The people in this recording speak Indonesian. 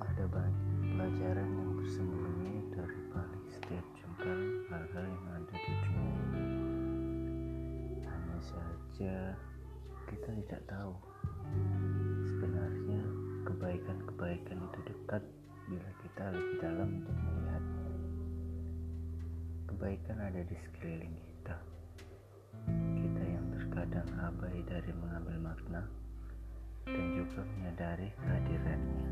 ada banyak pelajaran yang bersembunyi dari balik setiap jengkal hal-hal yang ada di dunia ini. Hanya saja kita tidak tahu sebenarnya kebaikan-kebaikan itu dekat bila kita lebih dalam untuk melihatnya. Kebaikan ada di sekeliling kita. Kita yang terkadang abai dari mengambil makna dan juga menyadari kehadirannya.